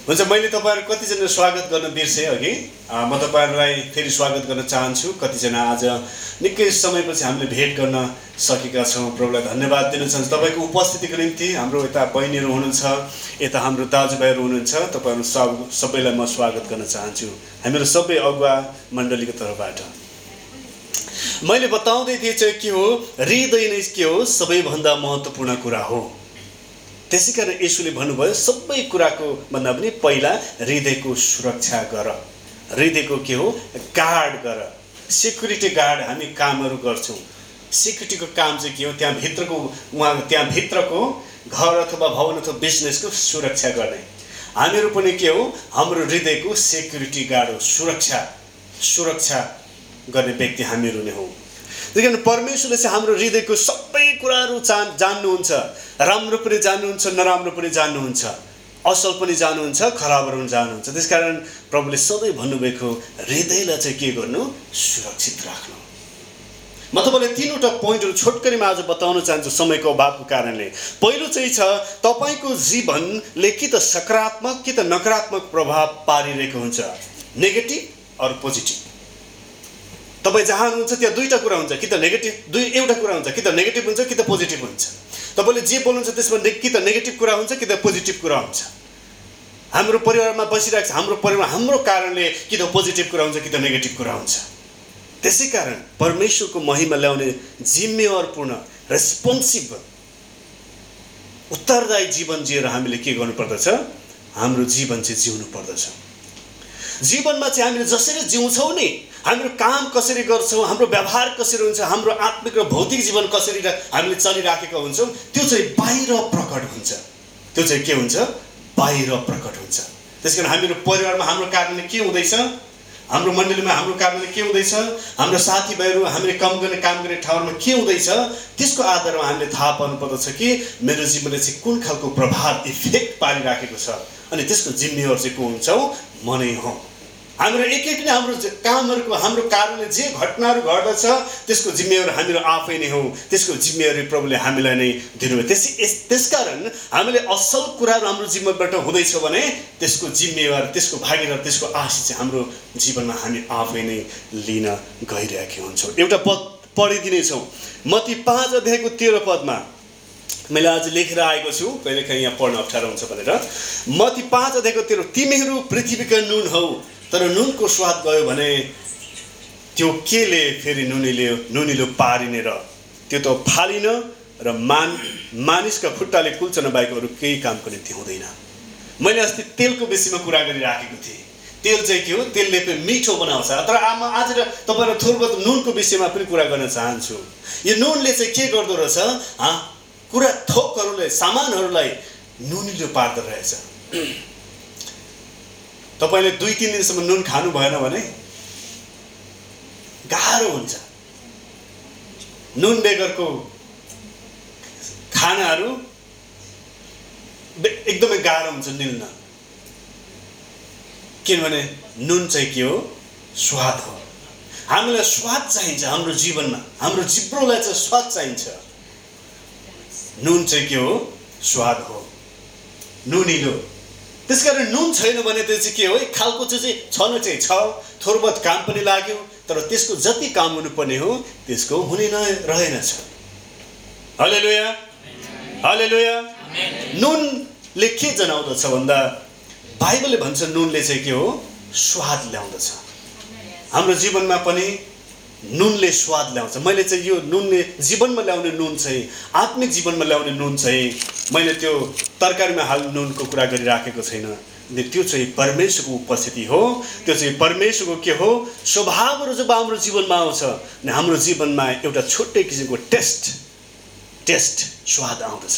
हुन्छ मैले तपाईँहरू कतिजना स्वागत गर्न बिर्सेँ अघि। म तपाईँहरूलाई फेरि स्वागत गर्न चाहन्छु। कतिजना आज निकै समयपछि हामीले भेट गर्न सकेका छौँ। प्रभुलाई धन्यवाद दिन चाहन्छु। तपाईँको उपस्थितिको निम्ति हाम्रो यता बहिनीहरू हुनुहुन्छ यता हाम्रो दाजुभाइहरू हुनुहुन्छ। तपाईँहरू सब सबैलाई म स्वागत गर्न चाहन्छु। हामीहरू सबै अगुवा मण्डलीको तर्फबाट। मैले बताउँदै थिएँ चाहिँ के हो हृदय नै के हो सबैभन्दा महत्त्वपूर्ण कुरा हो। त्यसै कारण यसुले भन्नुभयो सबै कुराको भन्दा पनि पहिला हृदयको सुरक्षा गर। हृदयको के हो? गार्ड गर। सेक्युरिटी गार्ड हामी कामहरू गर्छौँ। सेक्युरिटीको काम चाहिँ के हो? त्यहाँभित्रको उहाँ त्यहाँभित्रको घर अथवा भवन अथवा बिजनेसको सुरक्षा गर्ने। हामीहरू पनि के हो? हाम्रो हृदयको सेक्युरिटी गार्ड हो। सुरक्षा। सुरक्षा गर्ने व्यक्ति हामीहरू नै हौँ। त्यही कारण परमेश्वरले चाहिँ हाम्रो हृदयको सबै कुराहरू जान जान्नुहुन्छ। राम्रो पनि जान्नुहुन्छ नराम्रो पनि जान्नुहुन्छ। असल पनि जान्नुहुन्छ खराबहरू पनि जान्नुहुन्छ। त्यस कारण प्रभुले सधैँ भन्नुभएको हृदयलाई चाहिँ के गर्नु? सुरक्षित राख्नु। म तपाईँलाई तिनवटा पोइन्टहरू छोटकरीमा आज बताउन चाहन्छु समयको अभावको कारणले। पहिलो चाहिँ छ तपाईँको जीवनले कि त सकारात्मक कि त नकारात्मक प्रभाव पारिरहेको हुन्छ। नेगेटिभ अरू पोजिटिभ। तपाईँ जहाँ हुनुहुन्छ त्यहाँ दुईवटा कुरा हुन्छ। कि त नेगेटिभ दुई एउटा कुरा हुन्छ। कि त नेगेटिभ हुन्छ कि त पोजिटिभ हुन्छ। तपाईँले जे बोल्नुहुन्छ त्यसमा कि त नेगेटिभ कुरा हुन्छ कि त पोजिटिभ कुरा हुन्छ। हाम्रो परिवारमा बसिरहेको छ हाम्रो परिवार हाम्रो कारणले कि त पोजिटिभ कुरा हुन्छ कि त नेगेटिभ कुरा हुन्छ। त्यसै कारण परमेश्वरको महिमा ल्याउने जिम्मेवारपूर्ण रेस्पोन्सिभ उत्तरदायी जीवन जिएर हामीले के गर्नुपर्दछ? हाम्रो जीवन चाहिँ जिउनु पर्दछ जीवनमा चाहिँ हामीले जसरी जिउँछौँ नि हाम्रो काम कसरी गर्छौँ हाम्रो व्यवहार कसरी हुन्छ हाम्रो आत्मिक र भौतिक जीवन कसरी हामीले चलिराखेका हुन्छौँ त्यो चाहिँ बाहिर प्रकट हुन्छ। त्यो चाहिँ के हुन्छ? बाहिर प्रकट हुन्छ। त्यस कारण हामीहरू परिवारमा हाम्रो कारणले के हुँदैछ? हाम्रो मण्डलीमा हाम्रो कारणले के हुँदैछ? हाम्रो साथीभाइहरू हामीले कम गर्ने काम गर्ने ठाउँमा के हुँदैछ? त्यसको आधारमा हामीले थाहा पाउनुपर्दछ कि मेरो जीवनले चाहिँ कुन खालको प्रभाव इफेक्ट पारिराखेको छ। अनि त्यसको जिम्मेवार चाहिँ को हुन्छौँ? म नै हौँ। हाम्रो एक एक नै हाम्रो कामहरूको हाम्रो कारणले जे घटनाहरू घट्दछ त्यसको जिम्मेवार हामीहरू आफै नै हौँ। त्यसको जिम्मेवारी प्रभुले हामीलाई नै दिनुभयो। त्यस यस त्यसकारण हामीले असल कुराहरू हाम्रो जीवनबाट हुँदैछ भने त्यसको जिम्मेवार त्यसको भागीदार त्यसको आशा चाहिँ हाम्रो जीवनमा हामी आफै नै लिन गइरहेका हुन्छौँ। एउटा पद पढिदिनेछौँ। मती पाँच अध्यायको तेह्र पदमा मैले आज लेखेर आएको छु। कहिलेकाहीँ यहाँ पढ्न अप्ठ्यारो हुन्छ भनेर। मती पाँच अध्यायको तेह्र तिमीहरू पृथ्वीका नुन हौ। तर नुनको स्वाद गयो भने त्यो केले फेरि नुनिले नुनिलो पारिने र त्यो त फालिन र मान मानिसका खुट्टाले कुल्चन बाहेक अरू केही कामको निम्ति हुँदैन। मैले अस्ति तेलको विषयमा कुरा गरिराखेको थिएँ। तेल चाहिँ के हो? तेलले पनि मिठो बनाउँछ। तर आमा आज र तपाईँलाई थोरबत नुनको विषयमा पनि कुरा गर्न चाहन्छु। यो नुनले चाहिँ के गर्दो रहेछ? कुरा थोकहरूलाई सामानहरूलाई नुनिलो पार्दो रहेछ। तपाईँले दुई तिन दिनसम्म नुन खानु भएन भने गाह्रो हुन्छ। नुन बेगरको खानाहरू एकदमै गाह्रो हुन्छ निल्न। किनभने नुन चाहिँ के हो? स्वाद हो। हामीलाई स्वाद चाहिन्छ हाम्रो जीवनमा। हाम्रो जिब्रोलाई चाहिँ स्वाद चाहिन्छ। नुन चाहिँ के हो? स्वाद हो। नुनिलो। त्यसकारण नुन छैन भने त्यो चाहिँ के हो? खालको चाहिँ चाहिँ छन चाहिँ छ। थोरबत काम पनि लाग्यो तर त्यसको जति काम हुनुपर्ने हो त्यसको हुने न रहेनछ हले लोया हले लोया नुनले के जनाउँदछ भन्दा बाइबलले भन्छ नुनले चाहिँ के हो? स्वाद ल्याउँदछ। हाम्रो जीवनमा पनि नुनले स्वाद ल्याउँछ। मैले चाहिँ यो नुनले जीवनमा ल्याउने नुन चाहिँ आत्मिक जीवनमा ल्याउने नुन चाहिँ मैले त्यो तरकारीमा हाल नुनको कुरा गरिराखेको छैन। अनि त्यो चाहिँ परमेश्वरको उपस्थिति हो। त्यो चाहिँ परमेश्वरको के हो? स्वभावहरू जब हाम्रो जीवनमा आउँछ अनि हाम्रो जीवनमा एउटा छुट्टै किसिमको टेस्ट टेस्ट स्वाद आउँदछ।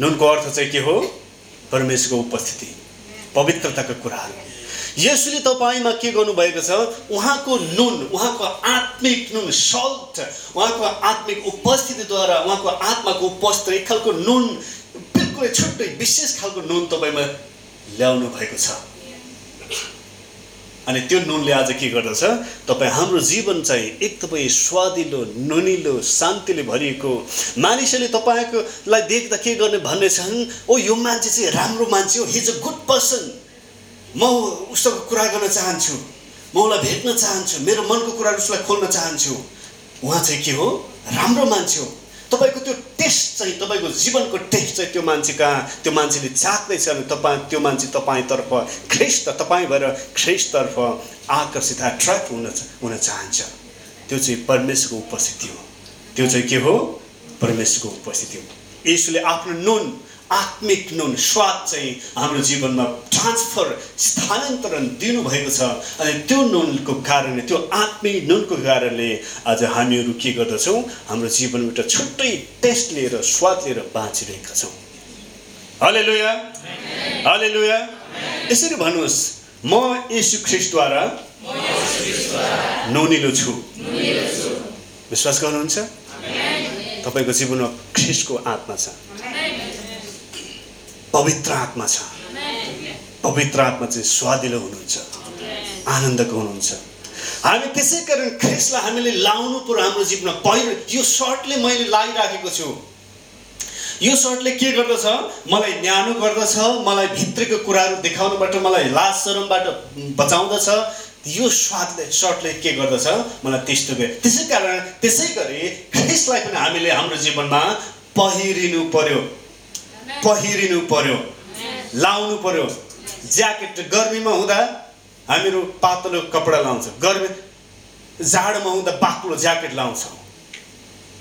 नुनको अर्थ चाहिँ के हो? परमेश्वरको उपस्थिति पवित्रताको कुराहरू। यसुले तपाईँमा के गर्नुभएको छ उहाँको नुन उहाँको आत्मिक नुन सल्ट उहाँको आत्मिक उपस्थितिद्वारा उहाँको आत्माको उपस्थिति एक खालको नुन बिल्कुलै छुट्टै विशेष खालको नुन तपाईँमा ल्याउनु भएको छ। अनि त्यो नुनले आज के गर्दछ तपाईँ हाम्रो जीवन चाहिँ एकदमै स्वादिलो नुनिलो शान्तिले भरिएको मानिसहरूले तपाईँकोलाई देख्दा के गर्ने भन्ने छन् ओ यो मान्छे चाहिँ राम्रो मान्छे हो हिज अ गुड पर्सन म उसको कुरा गर्न चाहन्छु। म उसलाई भेट्न चाहन्छु। मेरो मनको कुराहरू उसलाई खोल्न चाहन्छु। उहाँ चाहिँ के हो? राम्रो मान्छे हो। तपाईँको त्यो टेस्ट चाहिँ तपाईँको जीवनको टेस्ट चाहिँ त्यो मान्छे कहाँ? त्यो मान्छेले चाख्दैछ भने तपाईँ त्यो मान्छे तपाईँतर्फ ख्रिस्ट तपाईँ भएर ख्रिस्टतर्फ आकर्षित एट्र्याक्ट हुन हुन चाहन्छ। त्यो चाहिँ परमेश्वरको उपस्थिति हो। त्यो चाहिँ के हो? परमेश्वरको उपस्थिति हो। यसले आफ्नो नुन आत्मिक नुन स्वाद चाहिँ हाम्रो जीवनमा ट्रान्सफर स्थानान्तरण दिनुभएको छ। अनि त्यो नुनको कारणले त्यो आत्मिक नुनको कारणले आज हामीहरू के गर्दछौँ? हाम्रो जीवनमा एउटा छुट्टै टेस्ट लिएर स्वाद लिएर बाँचिरहेका छौँ। हले लुया हले लुया यसरी भन्नुहोस् म यसु ख्रिस्टद्वारा नौनिलो छु। विश्वास गर्नुहुन्छ? तपाईँको जीवनमा ख्रिस्टको आत्मा छ। पवित्र आत्मा छ। पवित्र आत्मा चाहिँ स्वादिलो हुनुहुन्छ आनन्दको हुनुहुन्छ। हामी त्यसै कारण ख्रिसलाई हामीले लाउनु पर्यो हाम्रो जीवनमा पहिलो यो सर्टले मैले लगाइराखेको छु। यो सर्टले के गर्दछ? मलाई न्यानो गर्दछ मलाई भित्रको कुराहरू देखाउनुबाट मलाई लाज शरमबाट बचाउँदछ। यो स्वादले सर्टले के गर्दछ? मलाई त्यस्तो गरे। त्यसै कारण त्यसै गरी ख्रिसलाई पनि हामीले हाम्रो जीवनमा पहिरिनु पर्यो। पहिरिनु पर्यो। लाउनु पर्यो। ज्याकेट गर्मीमा हुँदा हामीहरू पातलो कपडा लाउँछ। गर्मी जाडोमा हुँदा बाक्लो ज्याकेट लाउँछौँ।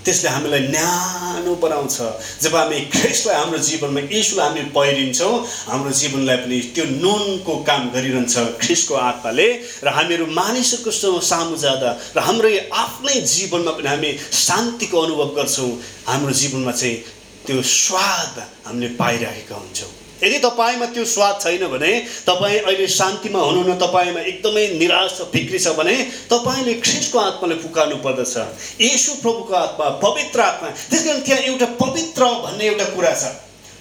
त्यसले हामीलाई न्यानो बनाउँछ। जब हामी ख्रिस्टलाई हाम्रो जीवनमा यसुलाई हामी पहिरिन्छौँ हाम्रो जीवनलाई पनि त्यो नुनको काम गरिरहन्छ ख्रिस्टको आत्माले। र हामीहरू मानिसहरूको सामु जाँदा र हाम्रो आफ्नै जीवनमा पनि हामी शान्तिको अनुभव गर्छौँ। हाम्रो जीवनमा चाहिँ त्यो स्वाद हामीले पाइरहेका हुन्छौँ। यदि तपाईँमा त्यो स्वाद छैन भने तपाईँ अहिले शान्तिमा हुनुहुन्न तपाईँमा एकदमै निराश छ फिक्री छ भने तपाईँले ख्रिस्टको आत्माले पुकार्नु पर्दछ। यसु प्रभुको आत्मा पवित्र आत्मा। त्यस कारण त्यहाँ एउटा पवित्र भन्ने एउटा कुरा छ।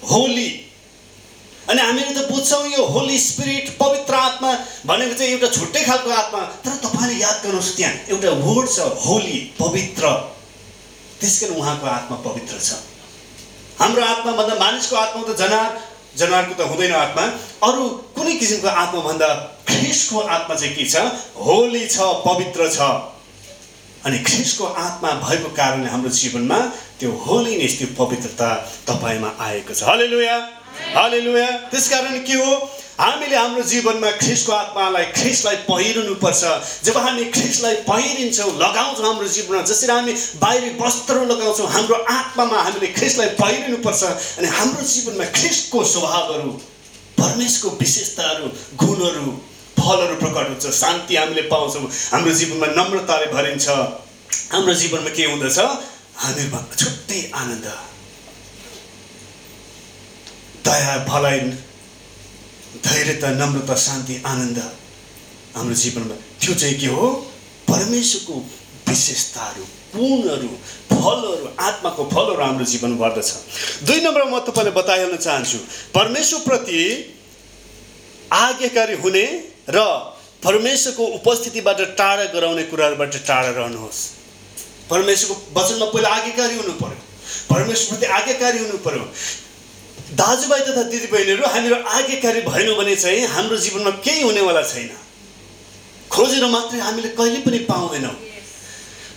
होली। अनि हामीले त बुझ्छौँ यो होली स्पिरिट पवित्र आत्मा भनेको चाहिँ एउटा छुट्टै खालको आत्मा। तर तपाईँले याद गर्नुहोस् त्यहाँ एउटा वर्ड छ होली पवित्र। त्यस कारण उहाँको आत्मा पवित्र छ। हाम्रो आत्माभन्दा मानिसको आत्मा त जनार। जनावरको त हुँदैन आत्मा। अरू कुनै किसिमको आत्माभन्दा ख्रिसको आत्मा चाहिँ के छ? होली छ पवित्र छ। अनि ख्रिसको आत्मा भएको कारणले हाम्रो जीवनमा त्यो होलीनेस त्यो पवित्रता तपाईँमा आएको छ। हले लुया हले त्यस कारण के हो? हामीले हाम्रो जीवनमा ख्रिसको आत्मालाई ख्रिसलाई पहिरनुपर्छ। जब हामी ख्रिसलाई पहिरिन्छौँ लगाउँछौँ हाम्रो जीवनमा जसरी हामी बाहिरी वस्त्र लगाउँछौँ हाम्रो आत्मामा हामीले ख्रिसलाई पहिरिनुपर्छ अनि हाम्रो जीवनमा ख्रिसको स्वभावहरू परमेशको विशेषताहरू गुणहरू फलहरू प्रकट हुन्छ। शान्ति हामीले पाउँछौँ। हाम्रो जीवनमा नम्रताले भरिन्छ। हाम्रो जीवनमा के हुँदछ? हामीहरूमा छुट्टै आनन्द। दया भलाइ धैर्यता नम्रता शान्ति आनन्द हाम्रो जीवनमा। त्यो चाहिँ के हो? परमेश्वरको विशेषताहरू गुणहरू फलहरू आत्माको फलहरू हाम्रो जीवन बढ्दछ दुई नम्बरमा म तपाईँलाई बताइहाल्न चाहन्छु। परमेश्वरप्रति आज्ञाकारी हुने र परमेश्वरको उपस्थितिबाट टाढा गराउने कुराहरूबाट टाढा रहनुहोस्। परमेश्वरको वचनमा पहिला आज्ञाकारी हुनु पर्यो। परमेश्वरप्रति आज्ञाकारी हुनु पर्यो। दाजुभाइ तथा दिदीबहिनीहरू हामीहरू आज्ञाकारी भएनौँ भने चाहिँ हाम्रो जीवनमा केही हुनेवाला छैन। खोजेर मात्रै हामीले कहिले पनि पाउँदैनौँ।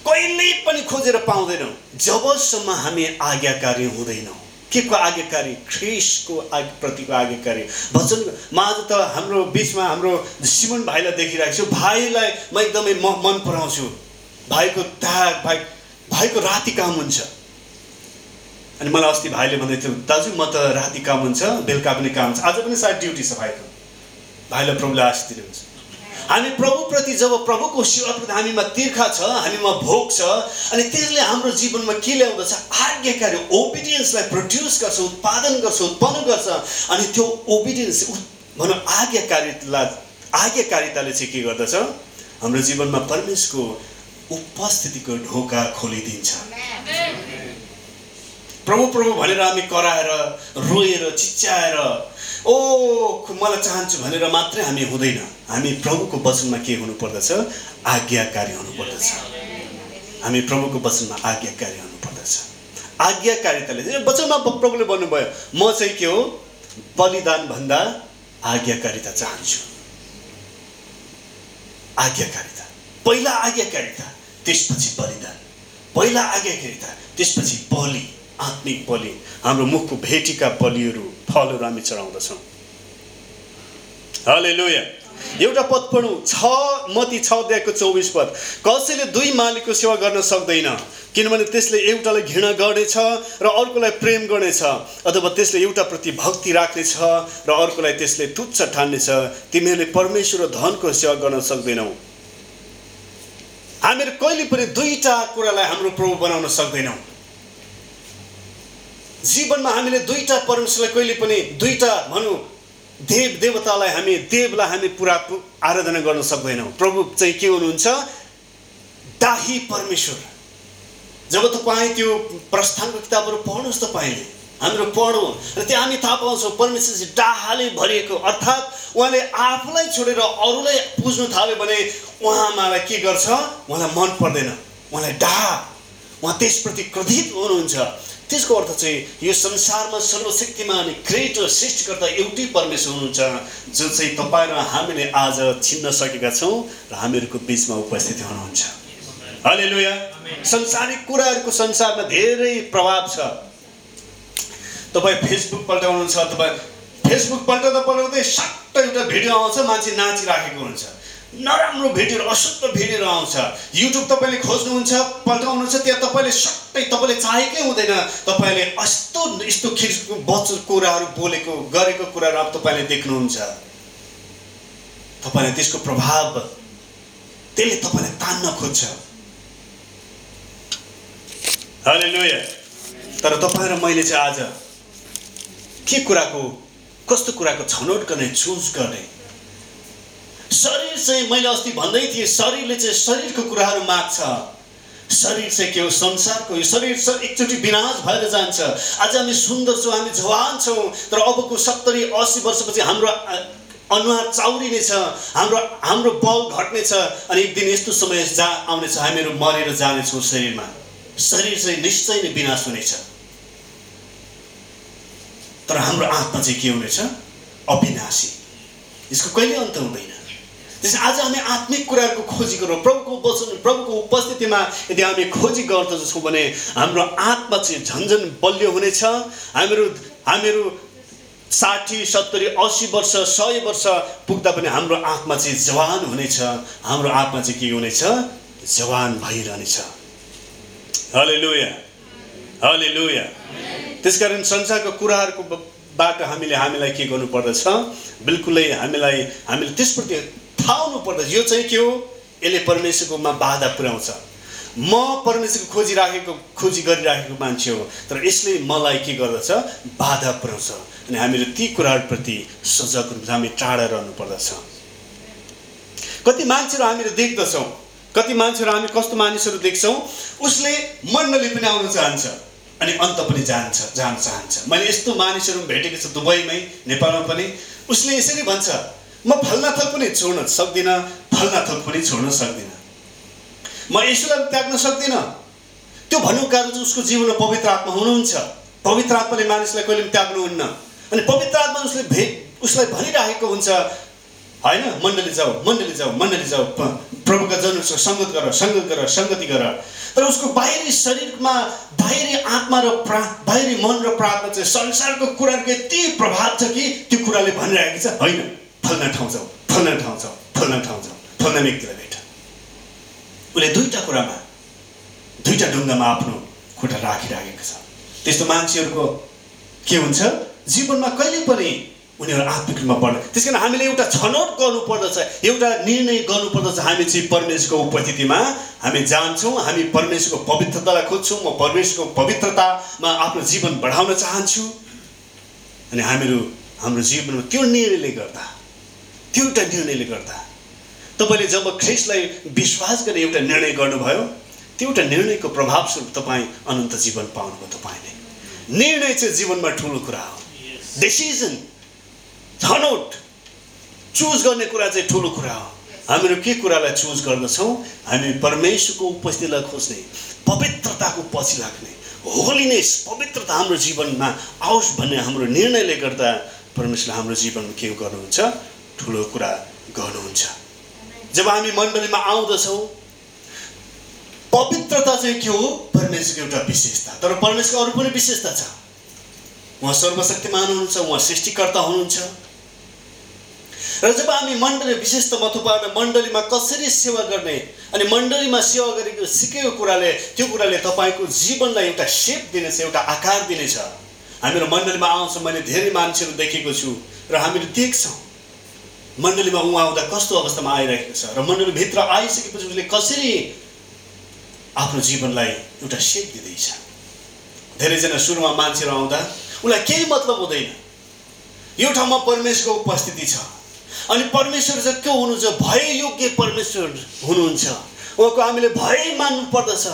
कहिल्यै पनि खोजेर पाउँदैनौँ। जबसम्म हामी आज्ञाकारी हुँदैनौँ। के को आज्ञाकारी? ख्रिसको आग प्रतिको आज्ञाकारी। भन्छन् म आज त हाम्रो बिचमा हाम्रो सिमन भाइलाई देखिरहेको छु। भाइलाई म एकदमै म मन पराउँछु। भाइको त्याग भाइ भाइको राति काम हुन्छ। अनि मलाई अस्ति भाइले भन्दै थियो दाजु म त राति काम हुन्छ बेलुका पनि काम छ आज पनि सायद ड्युटी छ भाइको। भाइलाई प्रभुले आशिष दिनुहुन्छ हामी प्रभुप्रति जब प्रभुको सेवाप्रति हामीमा तिर्खा छ हामीमा भोग छ अनि त्यसले हाम्रो जीवनमा के ल्याउँदछ? आज्ञाकारी ओबिडियन्सलाई प्रड्युस गर्छ उत्पादन गर्छ उत्पन्न गर्छ। अनि त्यो ओबिडियन्स भनौँ आज्ञाकारितालाई आज्ञाकारिताले चाहिँ के गर्दछ? हाम्रो जीवनमा परमेशको उपस्थितिको ढोका खोलिदिन्छ। प्रभु प्रभु भनेर हामी कराएर रोएर चिच्याएर ओ मलाई चाहन्छु भनेर मात्रै हामी हुँदैन। हामी प्रभुको वचनमा के हुनुपर्दछ? आज्ञाकारी हुनुपर्दछ। हामी प्रभुको वचनमा आज्ञाकारी हुनुपर्दछ। आज्ञाकारिताले वचनमा प्रभुले भन्नुभयो म चाहिँ के हो? बलिदान भन्दा आज्ञाकारिता चाहन्छु। आज्ञाकारिता। पहिला आज्ञाकारिता त्यसपछि बलिदान। पहिला आज्ञाकारिता त्यसपछि बलि। आत्मिक बलि हाम्रो मुखको भेटीका बलिहरू फलहरू हामी चढाउँदछौँ। हले लोया एउटा पद पढौँ। छ मती छ अध्यायको चौबिस पद। कसैले दुई मालिकको सेवा गर्न सक्दैन किनभने त्यसले एउटालाई घृणा गर्नेछ र अर्कोलाई प्रेम गर्नेछ अथवा त्यसले एउटाप्रति भक्ति राख्नेछ र अर्कोलाई त्यसले तुच्छ ठान्नेछ। तिमीहरूले परमेश्वर र धनको सेवा गर्न सक्दैनौ। हामीहरू कहिले पनि दुईवटा कुरालाई हाम्रो प्रभु बनाउन सक्दैनौँ। जीवनमा हामीले दुईवटा परमेश्वरलाई कहिले पनि दुईवटा भनौँ देव देवतालाई हामी देवलाई हामी पुरा आराधना गर्न सक्दैनौँ। प्रभु चाहिँ के हुनुहुन्छ? दाही परमेश्वर। जब तपाईँ त्यो प्रस्थानको किताबहरू पढ्नुहोस् तपाईँले हाम्रो पढौँ। र त्यहाँ हामी थाहा पाउँछौँ परमेश्वर डाहाले भरिएको अर्थात् उहाँले आफूलाई छोडेर अरूलाई पुज्नु थाल्यो भने उहाँलाई के गर्छ? उहाँलाई मन पर्दैन। उहाँलाई डाहा। उहाँ त्यसप्रति क्रोधित हुनुहुन्छ। त्यसको अर्थ चाहिँ यो संसारमा सर्वशक्तिमान ग्रेट सृष्टिकर्ता एउटै परमेश्वर हुनुहुन्छ जो चाहिँ तपाईँ र हामीले आज छिन्न सकेका छौँ र हामीहरूको बिचमा उपस्थित हुनुहुन्छ। अहिले लुया संसारिक कुराहरूको संसारमा धेरै प्रभाव छ। तपाईँ फेसबुक पल्टाउनुहुन्छ तपाईँ फेसबुक पल्टाउँदा पल्टाउँदै सट्ट एउटा भिडियो आउँछ मान्छे नाचिराखेको हुन्छ। नराम्रो भिडियोहरू अशुद्ध भिडियोहरू आउँछ। युट्युब तपाईँले खोज्नुहुन्छ पल्टाउनुहुन्छ त्यहाँ तपाईँले सट्टै तपाईँले चाहेकै हुँदैन। तपाईँले यस्तो यस्तो खिर्को बच कुराहरू बोलेको गरेको कुराहरू अब तपाईँले देख्नुहुन्छ। तपाईँले त्यसको प्रभाव त्यसले तपाईँलाई तान्न खोज्छ। तर तपाईँ र मैले चाहिँ आज के कुराको कस्तो कुराको छनौट गर्ने चुज गर्ने? शरीर चाहिँ मैले अस्ति भन्दै थिएँ शरीरले चाहिँ शरीरको कुराहरू माग्छ। शरीर चाहिँ के हो संसारको यो शरीर एकचोटि विनाश भएर जान्छ। आज हामी सुन्दर छौँ हामी जवान छौँ तर अबको सत्तरी असी वर्षपछि हाम्रो अनुहार चाउरिनेछ हाम्रो हाम्रो बल घट्नेछ अनि एक दिन यस्तो समय जा आउनेछ हामीहरू मरेर जानेछौँ शरीरमा। शरीर चाहिँ निश्चय नै विनाश हुनेछ। तर हाम्रो आत्मा चाहिँ के हुनेछ? अविनाशी। यसको कहिले अन्त हुँदैन। त्यस आज हामी आत्मिक कुराहरूको खोजी गरौँ प्रभुको वचन प्रभुको उपस्थितिमा यदि हामी खोजी गर्दछौँ भने हाम्रो आत्मा चाहिँ झन्झन बलियो हुनेछ। हामीहरू हामीहरू साठी सत्तरी असी वर्ष सय वर्ष पुग्दा पनि हाम्रो आत्मा चाहिँ जवान हुनेछ। हाम्रो आत्मा चाहिँ के हुनेछ? जवान भइरहनेछ। हले लुया हले लुया त्यस कारण संसारको कुराहरूको बाट हामीले हामीलाई के गर्नुपर्दछ? बिल्कुलै हामीलाई हामीले त्यसप्रति थाहा हुनुपर्दछ यो चाहिँ के हो? यसले परमेश्वरकोमा बाधा पुर्याउँछ। म परमेश्वरको खोजिराखेको खोजी गरिराखेको मान्छे हो तर यसले मलाई के गर्दछ? बाधा पुर्याउँछ। अनि हामीले ती कुराहरूप्रति सजग हामी टाढा रहनु पर्दछ कति मान्छेहरू हामीले देख्दछौँ कति मान्छेहरू हामी कस्तो मानिसहरू देख्छौँ उसले मण्डली पनि आउन चाहन्छ अनि अन्त पनि जान्छ जान चाहन्छ। मैले यस्तो मानिसहरू भेटेको छु दुबईमै नेपालमा पनि। उसले यसरी भन्छ म फल्ना पनि छोड्न सक्दिनँ फल्ना पनि छोड्न सक्दिनँ। म यसोलाई त्याग्न सक्दिनँ। त्यो भन्नुको कारण चाहिँ उसको जीवनमा पवित्र आत्मा हुनुहुन्छ। पवित्र आत्माले मानिसलाई कहिले पनि त्याग्नुहुन्न अनि पवित्र आत्मा उसले भेट उसलाई भनिराखेको हुन्छ। होइन? मण्डली जाऊ मण्डली जाऊ मण्डली जाऊ। प्रभुका जनहरूसँग सङ्गत गर सङ्गत गर सङ्गति गर। तर उसको बाहिरी शरीरमा बाहिरी आत्मा र प्रा बाहिरी मन र प्रात्मा चाहिँ संसारको कुराको यति प्रभाव छ कि त्यो कुराले भनिरहेको छ। होइन। फल्ना ठाउँ जाऊ फल्ना ठाउँ जाऊ फल्ना ठाउँ जाऊ फल्ना व्यक्तिलाई भेट उसले दुईवटा कुरामा दुईवटा ढुङ्गामा आफ्नो खुट्टा राखिराखेको छ त्यस्तो मान्छेहरूको के हुन्छ जीवनमा कहिले पनि उनीहरू आत्मिक रूपमा बढ्न त्यस कारण हामीले एउटा छनौट गर्नुपर्दछ एउटा निर्णय गर्नुपर्दछ हामी चाहिँ परमेश्वरको उपस्थितिमा हामी जान्छौँ हामी परमेश्वरको पवित्रतालाई खोज्छौँ म परमेश्वरको पवित्रतामा आफ्नो जीवन बढाउन चाहन्छु अनि हामीहरू हाम्रो जीवनमा त्यो निर्णयले गर्दा एउटा निर्णयले गर्दा। तपाईँले जब ख्रिस्टलाई विश्वास गरेर एउटा निर्णय गर्नुभयो त्यो एउटा निर्णयको प्रभावस्वरूप तपाईँ अनन्त जीवन पाउनुभयो तपाईँले। निर्णय चाहिँ जीवनमा ठुलो कुरा हो। डिसिजन छनौट चुज गर्ने कुरा चाहिँ ठुलो कुरा हो। हामीहरू के कुरालाई चुज गर्दछौँ? हामी परमेश्वरको उपस्थितिलाई खोज्ने पवित्रताको पछि लाग्ने होलिनेस पवित्रता हाम्रो जीवनमा आओस् भन्ने हाम्रो निर्णयले गर्दा परमेश्वरले हाम्रो जीवनमा के गर्नुहुन्छ? ठुलो कुरा गर्नुहुन्छ। जब हामी मण्डलीमा आउँदछौँ पवित्रता चाहिँ के हो? परमेश्वरको एउटा विशेषता। तर परमेश्वरको अरू पनि विशेषता छ। उहाँ सर्वशक्तिमान हुनुहुन्छ उहाँ सृष्टिकर्ता हुनुहुन्छ। र जब हामी मण्डली विशेष त मण्डलीमा कसरी सेवा गर्ने अनि मण्डलीमा सेवा गरेको सिकेको कुराले त्यो कुराले तपाईँको जीवनलाई एउटा सेप दिनेछ एउटा आकार दिनेछ। हामीहरू मण्डलीमा आउँछौँ मैले धेरै मान्छेहरू देखेको छु र हामीले देख्छौँ। मण्डलीमा उहाँ आउँदा कस्तो अवस्थामा आइरहेको छ? र मण्डलीभित्र आइसकेपछि उसले कसरी आफ्नो जीवनलाई एउटा सेप दिँदैछ? धेरैजना सुरुमा मान्छेहरू आउँदा उसलाई केही मतलब हुँदैन। यो ठाउँमा परमेश्वरको उपस्थिति छ। अनि परमेश्वर चाहिँ के हुनुहुन्छ भय योग्य परमेश्वर हुनुहुन्छ। उहाँको हामीले भय मान्नु पर्दछ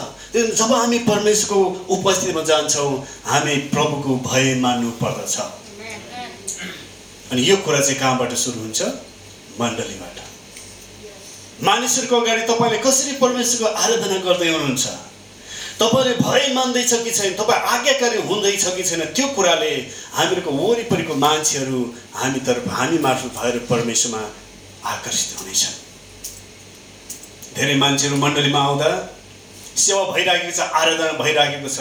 जब हामी परमेश्वरको उपस्थितिमा जान्छौँ हामी प्रभुको भय मान्नु पर्दछ अनि यो कुरा चाहिँ कहाँबाट सुरु हुन्छ? मण्डलीबाट। मानिसहरूको अगाडि तपाईँले कसरी परमेश्वरको आराधना गर्दै हुनुहुन्छ? तपाईँले भय मान्दैछ कि छैन? तपाईँ आज्ञाकारी हुँदैछ कि छैन? त्यो कुराले हामीहरूको वरिपरिको मान्छेहरू हामीतर्फ हामी मार्फत भएर परमेश्वरमा आकर्षित हुनेछन्। धेरै मान्छेहरू मण्डलीमा आउँदा सेवा भइराखेको छ आराधना भइराखेको छ।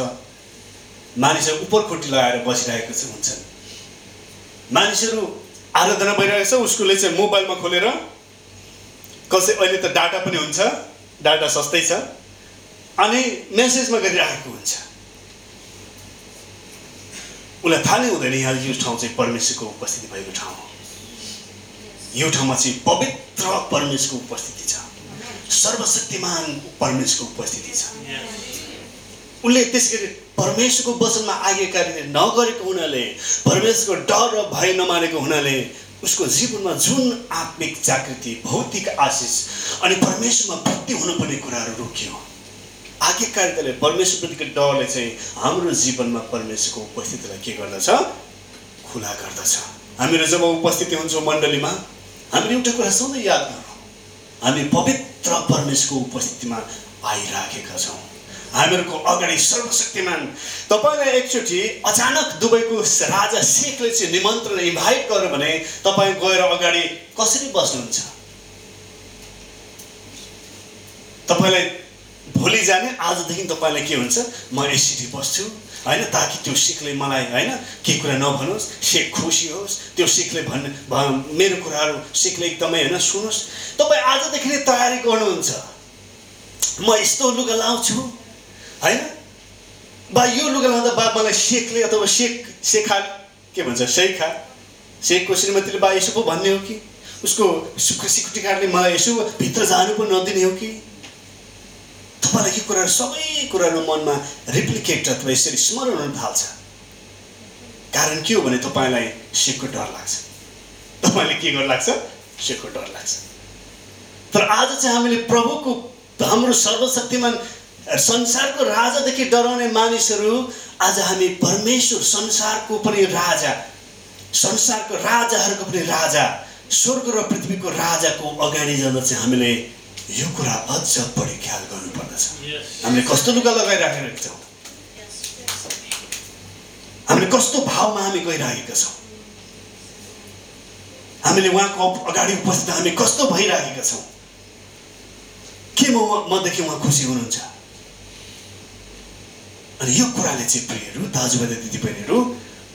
मानिसहरू उपरखोटी लगाएर बसिरहेको हुन्छन्। मानिसहरू आराधना भइरहेको छ उसकोले चाहिँ मोबाइलमा खोलेर कसै अहिले त डाटा पनि हुन्छ डाटा सस्तै छ अनि मेसेजमा गरिराखेको हुन्छ। उसलाई थाहा नै हुँदैन यहाँ यो ठाउँ चाहिँ परमेश्वरको उपस्थिति भएको ठाउँ हो। यो ठाउँमा चाहिँ पवित्र परमेश्वरको उपस्थिति छ। सर्वशक्तिमान परमेश्वरको उपस्थिति छ। उसले त्यस गरी परमेश्वरको वचनमा आज्ञाकारी नगरेको हुनाले परमेश्वरको डर र भय नमानेको हुनाले उसको जीवनमा जुन आत्मिक जागृति भौतिक आशिष अनि परमेश्वरमा भक्ति हुनुपर्ने कुराहरू रोकियो। आज्ञाकारिताले परमेश्वरप्रतिको डरले चाहिँ हाम्रो जीवनमा परमेश्वरको उपस्थितिलाई के गर्दछ? खुला गर्दछ। हामीहरू जब उपस्थिति हुन्छौँ मण्डलीमा हामीले एउटा कुरा सधैँ याद गरौँ हामी पवित्र परमेश्वरको उपस्थितिमा आइराखेका छौँ। हामीहरूको अगाडि सर्वशक्तिमान। तपाईँलाई एकचोटि अचानक दुबईको राजा शेखले चाहिँ निमन्त्रण इन्भाइट गर्यो भने तपाईँ गएर अगाडि कसरी बस्नुहुन्छ? तपाईँलाई भोलि जाने आजदेखि तपाईँलाई के हुन्छ? म यसरी बस्छु। होइन ताकि त्यो सिखले मलाई होइन के कुरा नभनोस्। सिख खुसी होस्। त्यो सिखले भन् मेरो कुराहरू सिखले एकदमै होइन सुनोस्। तपाईँ आजदेखि नै तयारी गर्नुहुन्छ। म यस्तो लुगा लाउँछु। होइन? बा यो लुगा लाउँदा बा मलाई सेकले अथवा सेक सेखा के भन्छ सेखा सेकको श्रीमतीले बा यसो पो भन्ने हो कि? उसको सिकुटी काटले मलाई यसो भित्र जानु पनि नदिने हो कि? तपाईँलाई के कुराहरू सबै कुराहरू मनमा रिप्लिकेट अथवा यसरी स्मरण हुन थाल्छ। कारण के हो भने तपाईँलाई सेकको डर लाग्छ। तपाईँले के गर्नु लाग्छ? सेकको डर लाग्छ। तर आज चाहिँ हामीले प्रभुको हाम्रो सर्वशक्तिमान संसारको राजादेखि डराउने मानिसहरू आज हामी परमेश्वर संसारको पनि राजा संसारको राजाहरूको पनि राजा स्वर्ग र पृथ्वीको राजाको अगाडि जाँदा चाहिँ हामीले यो कुरा अझ बढी ख्याल गर्नुपर्दछ। हामीले कस्तो लुगा लगाइराखेका छौँ? हामीले कस्तो भावमा हामी गइरहेका छौँ? हामीले उहाँको अगाडि उपस्थित हामी कस्तो भइरहेका छौँ? के म मदेखि उहाँ खुसी हुनुहुन्छ? अनि यो कुराले चाहिँ प्रियहरू दाजुभाइ दिदीबहिनीहरू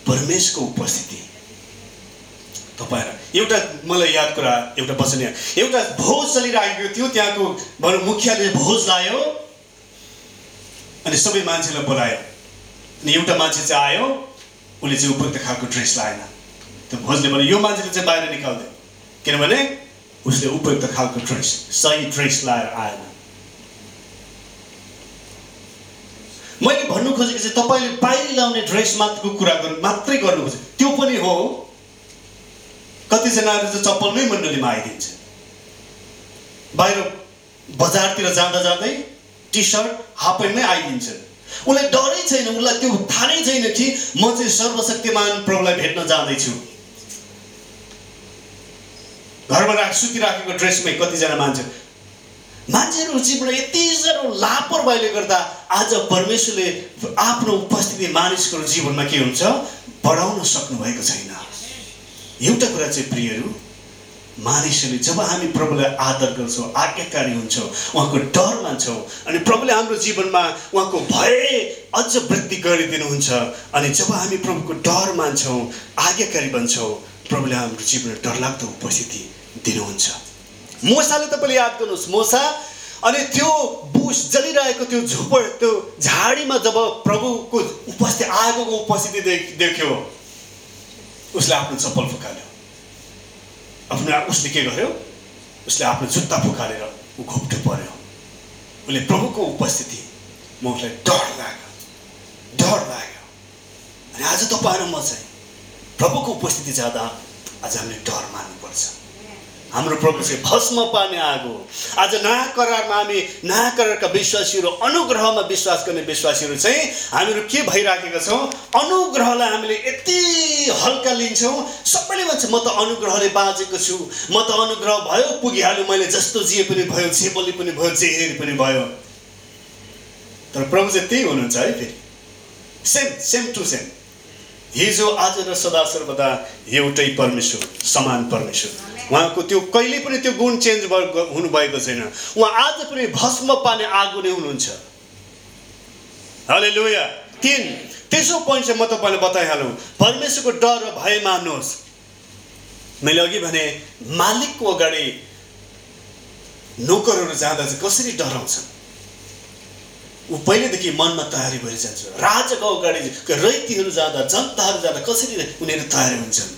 परमेशको उपस्थिति। तपाईँहरू एउटा मलाई याद कुरा एउटा वचन एउटा भोज चलिरहेको थियो त्यहाँको भनौँ मुखियाले भोज लायो अनि सबै मान्छेलाई बोलायो। अनि एउटा मान्छे चाहिँ आयो उसले चाहिँ उपयुक्त खालको ड्रेस लाएन। त्यो भोजले भने यो मान्छेले चाहिँ बाहिर निकाल्दै किनभने उसले उपयुक्त खालको ड्रेस सही ड्रेस लाएर आएन। मैले भन्नु खोजेको चाहिँ तपाईँले बाहिर लाउने ड्रेस मात्रको कुरा गर्नु मात्रै गर्नु खोजेँ। त्यो पनि हो। कतिजनाहरू चाहिँ चप्पलमै मण्डलीमा आइदिन्छ। बाहिर बजारतिर जाँदा जाँदै टी सर्ट हाफ प्यान्टमै आइदिन्छ। उसलाई डरै छैन उसलाई त्यो थाहा छैन कि म चाहिँ सर्वशक्तिमान प्रभुलाई भेट्न जाँदैछु। घरमा राख सुतिराखेको ड्रेसमै कतिजना मान्छे मान्छेहरू जीवनमा यति साह्रो लापरवाहीले गर्दा आज परमेश्वरले आफ्नो उपस्थिति मानिसको जीवनमा के हुन्छ? बढाउन सक्नुभएको छैन। एउटा कुरा चाहिँ प्रियहरू मानिसहरूले जब हामी प्रभुलाई आदर गर्छौँ आज्ञाकारी हुन्छौँ उहाँको डर मान्छौँ अनि प्रभुले हाम्रो जीवनमा उहाँको भय अझ वृद्धि गरिदिनुहुन्छ अनि जब हामी प्रभुको डर मान्छौँ आज्ञाकारी बन्छौँ प्रभुले हाम्रो जीवनमा डरलाग्दो उपस्थिति दिनुहुन्छ। मोसाले तपाईँले याद गर्नुहोस् मोसा। अनि त्यो बुस जलिरहेको त्यो झुपड त्यो झाडीमा जब प्रभुको उपस्थिति आगोको उपस्थिति देख्यो उसले आफ्नो चप्पल फुकाल्यो। आफ्नो उसले के गर्यो? उसले आफ्नो जुत्ता फुकालेर ऊ घोप्टो पर्यो। उसले प्रभुको उपस्थिति म उसलाई डर लाग्यो डर लाग्यो। अनि आज तपाईँहरू म चाहिँ प्रभुको उपस्थिति जाँदा आज हामीले डर मान्नुपर्छ। हाम्रो प्रभु चाहिँ भस्म पार्ने आगो। आज नयाँ करारमा हामी नयाँ करारका विश्वासीहरू अनुग्रहमा विश्वास गर्ने विश्वासीहरू चाहिँ हामीहरू के भइराखेका छौँ? अनुग्रहलाई हामीले यति हल्का लिन्छौँ। सबैले भन्छ म त अनुग्रहले बाँचेको छु। म त अनुग्रह भयो पुगिहाल्यो। मैले जस्तो जिए पनि भयो जे बोली पनि भयो जे हेरी पनि भयो। तर प्रभु चाहिँ त्यही हुनुहुन्छ है फेरि। सेम सेम टु सेम हिजो आज र सदा सर्वदा एउटै परमेश्वर समान परमेश्वर। उहाँको त्यो कहिले पनि त्यो गुण चेन्ज भएको हुनुभएको छैन। उहाँ आज पनि भस्म पार्ने आगो नै हुनुहुन्छ। हले लुया तिन तेस्रो पोइन्ट चाहिँ म तपाईँलाई बताइहालौँ। परमेश्वरको डर र भय मान्नुहोस्। मैले अघि भने मालिकको अगाडि नोकरहरू जाँदा चाहिँ कसरी डराउँछन्? ऊ पहिल्यैदेखि मनमा तयारी भएर जान्छ राजाको अगाडि रैतीहरू जाँदा जनताहरू जाँदा कसरी उनीहरू तयारी हुन्छन्?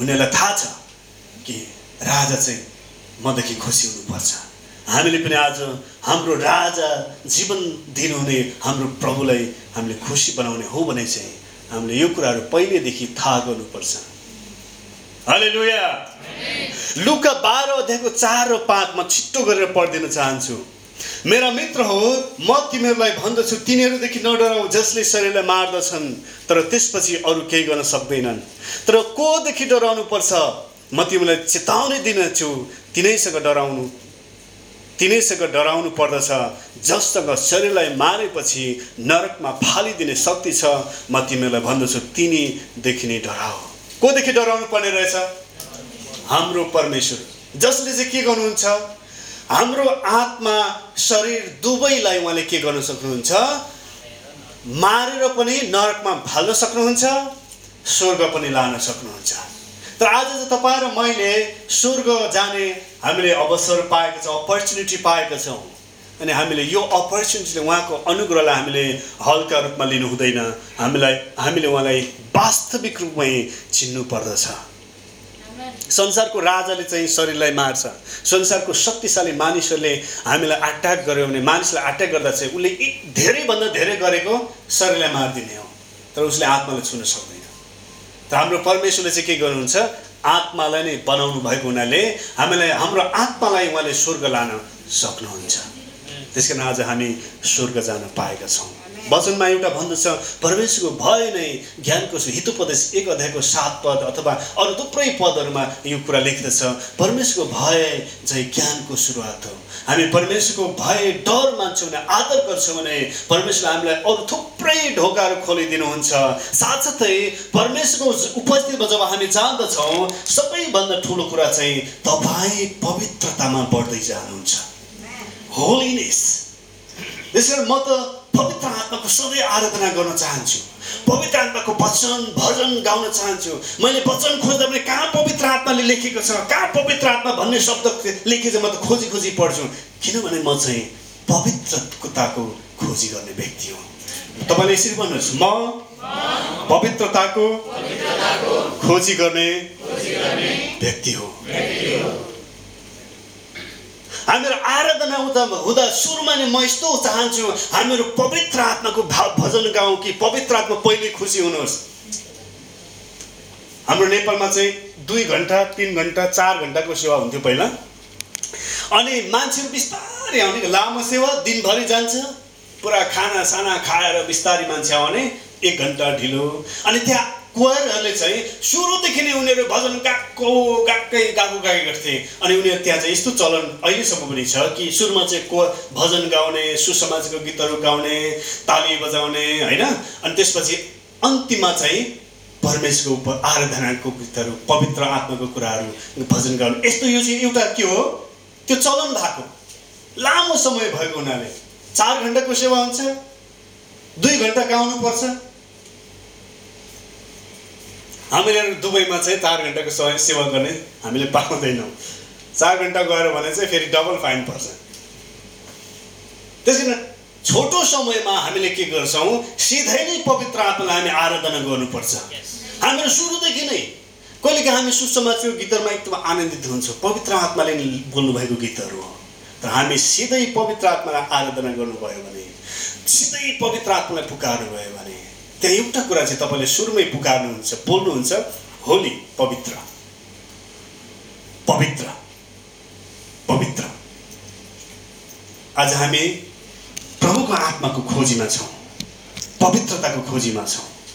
उनीहरूलाई थाहा छ कि राजा चाहिँ मदेखि खुसी हुनुपर्छ। हामीले पनि आज हाम्रो राजा जीवन दिनुहुने हाम्रो प्रभुलाई हामीले खुसी बनाउने हो भने चाहिँ हामीले यो कुराहरू पहिलेदेखि थाहा गर्नुपर्छ। हले लुया लुका बाह्र अध्यायको चार र पाँचमा छिट्टो गरेर पढिदिन चाहन्छु। मेरा मित्र हो म तिमीहरूलाई भन्दछु तिनीहरूदेखि नडराउ जसले शरीरलाई मार्दछन् तर त्यसपछि अरू केही गर्न सक्दैनन्। तर कोदेखि डराउनु पर्छ म तिमीलाई चेतावनी दिनेछु तिनैसँग डराउनु तिनैसँग डराउनु पर्दछ जससँग शरीरलाई मारेपछि नरकमा फालिदिने शक्ति छ म तिमीलाई भन्दछु तिनीदेखि नै डराऊ कोदेखि डराउनु पर्ने रहेछ? हाम्रो परमेश्वर। जसले चाहिँ के गर्नुहुन्छ? हाम्रो आत्मा शरीर दुवैलाई उहाँले के गर्न सक्नुहुन्छ? मारेर पनि नरकमा फाल्न सक्नुहुन्छ स्वर्ग पनि लान सक्नुहुन्छ। तर आज चाहिँ तपाईँ र मैले स्वर्ग जाने हामीले अवसर पाएका छौँ अपर्च्युनिटी पाएका छौँ। अनि हामीले यो अपर्च्युनिटीले उहाँको अनुग्रहलाई हामीले हल्का रूपमा लिनु हुँदैन हामीलाई हामीले उहाँलाई वास्तविक रूपमै चिन्नु पर्दछ संसारको राजाले चाहिँ शरीरलाई मार्छ। संसारको शक्तिशाली मानिसहरूले हामीलाई अट्याक गर्यो भने मानिसलाई अट्याक गर्दा चाहिँ उसले धेरैभन्दा धेरै गरेको शरीरलाई मारिदिने हो। तर उसले आत्मालाई छुन सक्दैन। त हाम्रो परमेश्वरले चाहिँ के गर्नुहुन्छ? आत्मालाई नै बनाउनु भएको हुनाले हामीलाई हाम्रो आत्मालाई उहाँले स्वर्ग लान सक्नुहुन्छ। त्यस कारण आज हामी स्वर्ग जान पाएका छौँ। वचनमा एउटा भन्दछ परमेश्वरको भय नै ज्ञानको हितोपदेश एक अध्यायको सात पद अथवा अरू थुप्रै पदहरूमा यो कुरा लेख्दछ परमेश्वरको भय चाहिँ ज्ञानको सुरुवात हो। हामी परमेश्वरको भय डर मान्छौँ भने आदर गर्छौँ भने परमेश्वरले हामीलाई अरू थुप्रै ढोकाहरू खोलिदिनुहुन्छ। साथसाथै परमेश्वरको उपस्थितिमा जब हामी जाँदछौँ सबैभन्दा ठुलो कुरा चाहिँ तपाईँ पवित्रतामा बढ्दै जानुहुन्छ। होलिनेस त्यस कारण म त पवित्र आत्माको सधैँ आराधना गर्न चाहन्छु। पवित्र आत्माको वचन भजन गाउन चाहन्छु। मैले वचन खोज्दा पनि कहाँ पवित्र आत्माले लेखेको छ? कहाँ पवित्र आत्मा भन्ने शब्द लेखेको छ म त खोजी खोजी पढ्छु। किनभने म चाहिँ पवित्रताको खोजी गर्ने व्यक्ति हो। तपाईँले यसरी भन्नुहोस् म पवित्रताको खोजी गर्ने व्यक्ति हो। हामीहरू आराधना हुँदा हुँदा सुरुमा नै म यस्तो चाहन्छु हामीहरू पवित्र आत्माको भाव भजन गाउँ कि पवित्र आत्मा पहिले खुसी हुनुहोस्। हाम्रो नेपालमा चाहिँ दुई घन्टा तिन घन्टा चार घन्टाको सेवा हुन्थ्यो पहिला। अनि मान्छेहरू बिस्तारै आउने लामो सेवा दिनभरि जान्छ। पुरा खाना साना खाएर बिस्तारी मान्छे आउने एक घन्टा ढिलो। अनि त्यहाँ कुवारहरूले चाहिँ सुरुदेखि नै उनीहरू भजन गएको गएकै गएको गएकै गर्थे। अनि उनीहरू त्यहाँ चाहिँ यस्तो चलन अहिलेसम्म पनि छ कि सुरुमा चाहिँ को भजन गाउने सुसमाजको गीतहरू गाउने ताली बजाउने होइन? अनि त्यसपछि अन्तिममा चाहिँ परमेश्वरको उप आराधनाको गीतहरू पवित्र आत्माको कुराहरू भजन गाउनु। यस्तो यो चाहिँ एउटा के हो? त्यो चलन भएको। लामो समय भएको हुनाले चार घन्टाको सेवा हुन्छ दुई घन्टा गाउनुपर्छ। हामीले दुबईमा चाहिँ चार घन्टाको समय सेवा गर्ने हामीले पाउँदैनौँ। चार घन्टा गएर भने चाहिँ फेरि डबल फाइन पर्छ। त्यस कारण छोटो समयमा हामीले के गर्छौँ सिधै नै पवित्र आत्मालाई हामी आराधना गर्नुपर्छ। हामीहरू सुरुदेखि नै कहिलेकाहीँ हामी सुसमाजको गीतहरूमा एकदम आनन्दित हुन्छौँ। पवित्र आत्माले बोल्नुभएको गीतहरू हो। तर हामी सिधै पवित्र आत्मालाई आराधना गर्नुभयो भने सिधै पवित्र आत्मालाई पुकार्नुभयो भने त्यहाँ एउटा कुरा चाहिँ तपाईँले सुरुमै पुकार्नुहुन्छ बोल्नुहुन्छ होली पवित्र। पवित्र। पवित्र। आज हामी प्रभुको आत्माको खोजीमा छौँ पवित्रताको खोजीमा छौँ।